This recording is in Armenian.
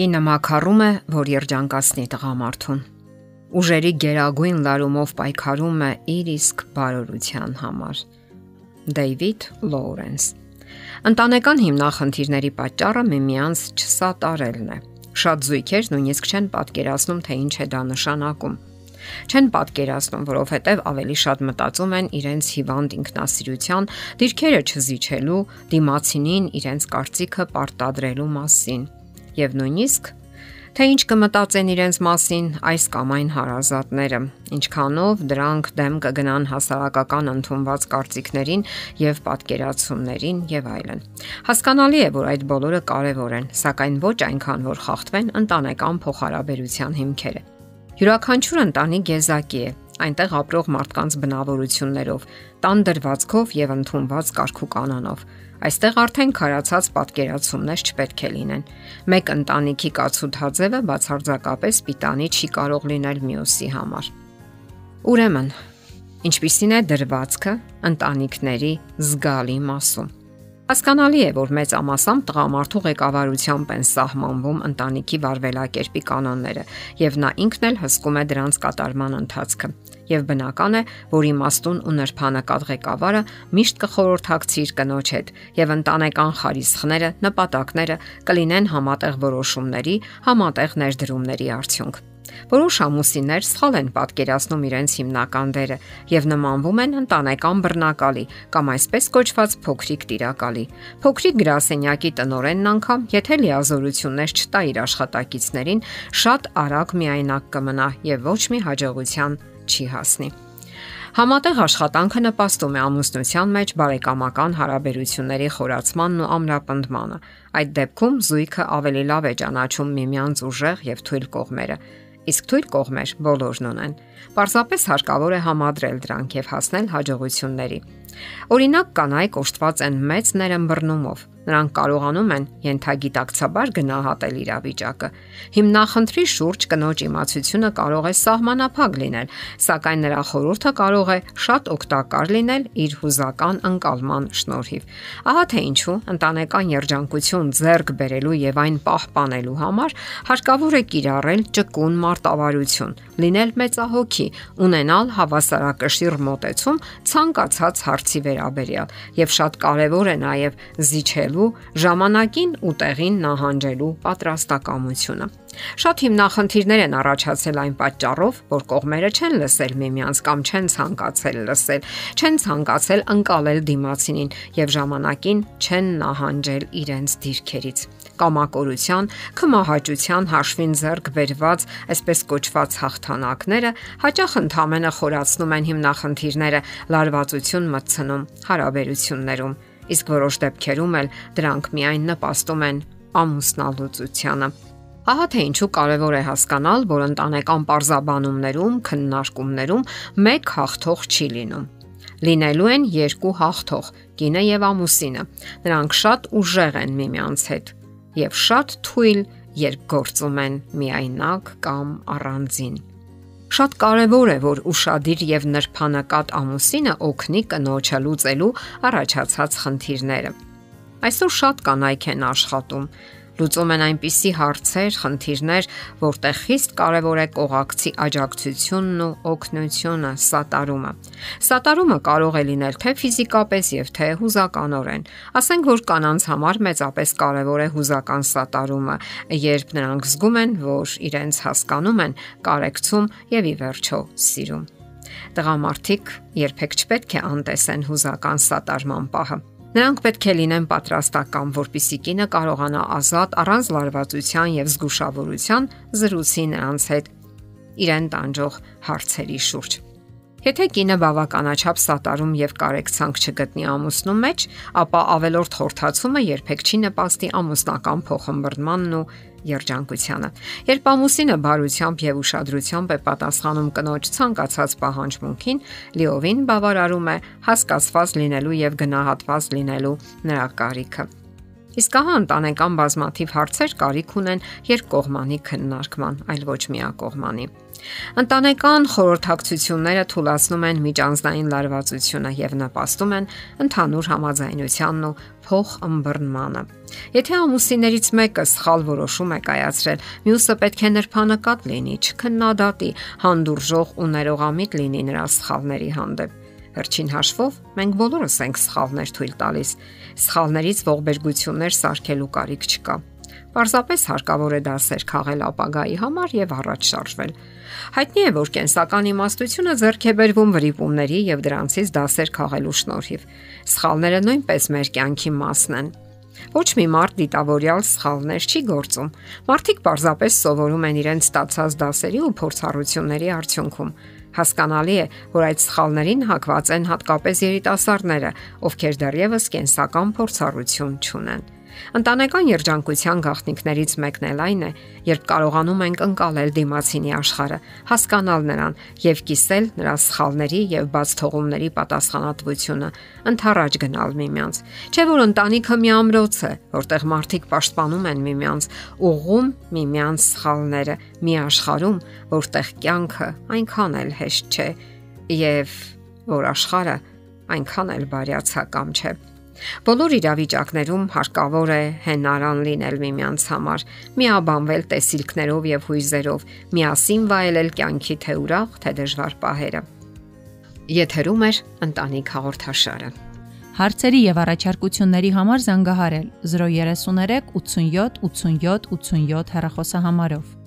Կինը մակարում է, որ երջանկացնի տղամարդուն։ Ուժերի գերագույն լարումով պայքարում է իր իսկ բարօրության համար։ Դեյվիդ Լոուրենս Ընտանեկան հիմնախնդիրների պատճառը միմյանց չսատարելն է։ Շատ զույգեր նույնիսկ չեն պատկերացնում, թե ինչ է դա նշանակում։ Չեն պատկերացնում, որովհետև ավելի շատ մտածում են իրենց հիվանդ ինքնասիրության դիրքերը չզիջելու, դիմացինին իրենց կարծիքը պարտադրելու մասին։ Եվ նույնիսկ թե ինչ կմտածեն իրենց մասին այս կամ այն հարազատները, ինչքանով դրանք դեմ կգնան հասարակական ընդունված կարծիքներին եւ պատկերացումներին եւ այլն։ Հասկանալի է, որ այդ բոլորը կարեւոր են, սակայն ոչ այնքան, որ խախտվեն ընտանեկան փոխհարաբերության հիմքերը։ Յուրաքանչյուր ընտանիք գեզակի է, այնտեղ ապրող մարդկանց բնավորություններով, տան դրվածքով եւ ընդունված կարգուկանոնով։ Այստեղ արդեն քարացած պատկերացումներ չպետք է լինեն։ Մեկ ընտանիքի կացութաձևը բացարձակապես պիտանի չի կարող լինել մյուսի համար։ Ուրեմն, ինչպիսին է դրվածքը ընտանիքների զգալի մասում։ Հասկանալի է, որ մեծ ամասամբ տղամարդու ղեկավարությամբ են սահմանվում ընտանիքի վարվելակերպի կանոնները, եւ նա ինքն էլ հսկում է դրանց կատարման ընթացքը եւ բնական է, որ իմաստուն ու նրբանակատ ղեկավարը միշտ կխորհրդակցի իր կնոջ հետ եւ ընտանեկան խարիսխները, նպատակները կլինեն համատեղ որոշումների, համատեղ ներդրումների արդյունք։ Որոշ ամուսիններ սխալ են պատկերացնում իրենց հիմնական դերը եւ նմանվում են ընտանեկան բռնակալի կամ այսպես կոչված փոքրիկ տիրակալի։ Փոքրիկ գրասենյակի տնորենն անգամ, եթե լիազորություններ չտա իր աշխատակիցներին, շատ արագ միայնակ կմնա եւ ոչ մի հաջողության չի հասնի։ Համատեղ աշխատանքը նպաստում է ամուսնության մեջ բարեկամական հարաբերությունների խորացմանն ու ամրապնդմանը։ Այդ դեպքում զույգը ավելի լավ է ճանաչում միմյանց ուժեղ եւ թույլ կողմերը։ Իսկ թույլ կողմեր բոլորն ունեն։ Պարզապես հարկավոր է համադրել դրանք եւ հասնել հաջողությունների։ Օրինակ կանայք օժտված են մեծ ներըմբռնումով Նրանք կարողանում են յենթագիտակցաբար գնահատել իրավիճակը։ Հիմնախնդրի շուրջ կնոջ իմացությունը կարող է սահմանափակ լինել, սակայն նրա խորհուրդը կարող է շատ օգտակար լինել իր հուզական ընկալման շնորհիվ։ Ահա թե ինչու ընտանեկան երջանկություն ձեռք բերելու եւ այն պահպանելու համար հարկավոր է կիրառել ճկուն մարտավարություն, լինել մեծահոգի, ունենալ հավասարակշիռ մոտեցում ցանկացած հարցի վերաբերյալ եւ շատ կարեւոր է նաեւ զիջել ստեղծելու ժամանակին ու տեղին նահանջելու պատրաստակամությունը։ Շատ հիմնախնդիրներ են առաջացել այն պատճառով, որ կողմերը չեն լսել միմյանց կամ չեն ցանկացել լսել, չեն ցանկացել ընկալել դիմացինին եւ ժամանակին չեն նահանջել իրենց դիրքերից կամակորության, քմահաճության հաշվին ձեռք բերված այսպես կոչված հաղթանակները հաճախ ընդհանրապես խորացնում են հիմնախնդիրները, լարվածություն մտցնում հարաբերություններում իսկ որոշ դեպքերում էլ դրանք միայն նպաստում են ամուսնալուծությանը։ Ահա թե ինչու կարևոր է հասկանալ, որ ընտանեկան parzabanումներում, քննարկումներում մեկ հաղթող չի լինում։ Լինելու են երկու հաղթող՝ կինը եւ ամուսինը։ Նրանք շատ ուժեղ են միմյանց հետ եւ շատ թույլ, երբ գործում են միայնակ կամ առանձին։ Շատ կարևոր է, որ ուրشادիր եւ նրբանակատ ամուսինը օգնի կնոջը լուծելու առաջացած խնդիրները։ Այսօր շատ կանայք են աշխատում, Լուծում են այնպիսի հարցեր, խնդիրներ, որտեղ խիստ կարևոր է կողակցի աջակցությունն ու օգնությունը, սատարումը։ Սատարումը կարող է լինել թե ֆիզիկապես եւ թե հուզականորեն։ Ասենք որ կանանց համար մեծապես կարևոր է հուզական սատարումը, երբ նրանք զգում են, որ իրենց հասկանում են, կարեկցում եւ ի վերջո սիրում։ Տղամարդիկ երբեք չպետք է անտեսեն հուզական սատարման պահը։ Նրանք պետք է լինեն պատրաստական, որpիսի կինը կարողանա ազատ առանց լարվածության եւ զգուշավորության զրուցի նրանց հետ իրեն տանջող հարցերի շուրջ։ Եթե կինը բավականաչափ սատարում եւ կարեկցանք չգտնի ամուսնու մեջ, ապա ավելորդ խորթացումը երբեք չի նպաստի ամուսնական փոխհմբռնմանն ու երջանկությանը։ Երբ ամուսինը բարությամբ եւ ուշադրությամբ է պատասխանում կնոջ ցանկացած պահանջմունքին, լիովին բավարարում է հասկացված լինելու եւ գնահատված լինելու նրա կարիքը։ Իսկ ահա ընտանեկան բազմաթիվ հարցեր կարիք ունեն երկկողմանի քննարկման, այլ ոչ միակողմանի։ Ընտանեկան խորհրդակցությունները թույլատնում են միջանձնային լարվածությունը եւ նպաստում են ընդհանուր համաձայնությանն ու փոխ ըմբռնմանը։ Եթե ամուսիններից մեկը սխալ որոշում է կայացրել, մյուսը պետք է նրբանկատ լինի, չքննադատի, հանդուրժող ու ներողամիտ լինի նրա սխալների հանդեպ։ Վերջին հաշվով մենք բոլորս ենք սխալներ թույլ տալիս։ Սխալներից ողբերգություններ սարքելու կարիք չկա։ Պարզապես հարկավոր է դասեր քաղել ապագայի համար եւ առաջ շարժվել։ Հայտնի է, որ կենսական իմաստությունը ձեռք է բերվում վրիպումների եւ դրանցից դասեր քաղելու շնորհիվ։ Սխալները նույնպես մեր կյանքի մասն են։ Ոչ մի մարդ դիտավորյալ սխալներ չի գործում։ Մարդիկ պարզապես սովորում են իրենց ստացած դասերի ու փորձառությունների արդյունքում Հասկանալի է, որ այդ սխալներին հակված են հատկապես երիտասարդները, ովքեր դեռևս կենսական փորձառություն չունեն։ Ընտանեկան երջանկության գաղտնիքներից մեկն էլ այն է, երբ կարողանում ենք ընկալել դիմացինի աշխարհը, հասկանալ նրան եւ կիսել նրա սխալների եւ բաց թողումների պատասխանատվությունը, ընթառաջ գնալ միմյանց։ Չէ՞ որ ընտանիքը մի ամրոց է, որտեղ մարդիկ պաշտպանում են միմյանց, ուղում միմյանց սխալները, մի աշխարհում, որտեղ կյանքը այնքան էլ հեշտ չէ եւ որ աշխարհը այնքան էլ բարյացակամ չէ։ Բոլոր իրավիճակներում հարկավոր է հենարան լինել միմյանց համար, միաբանվել տեսիլքներով եւ հույզերով, միասին վայելել կյանքի թե ուրախ, թե դժվար պահերը։ Եթերում է ընտանիք հաղորդաշարը։ Հարցերի եւ առաջարկությունների համար զանգահարել 033 87 87 87 հեռախոսահամարով։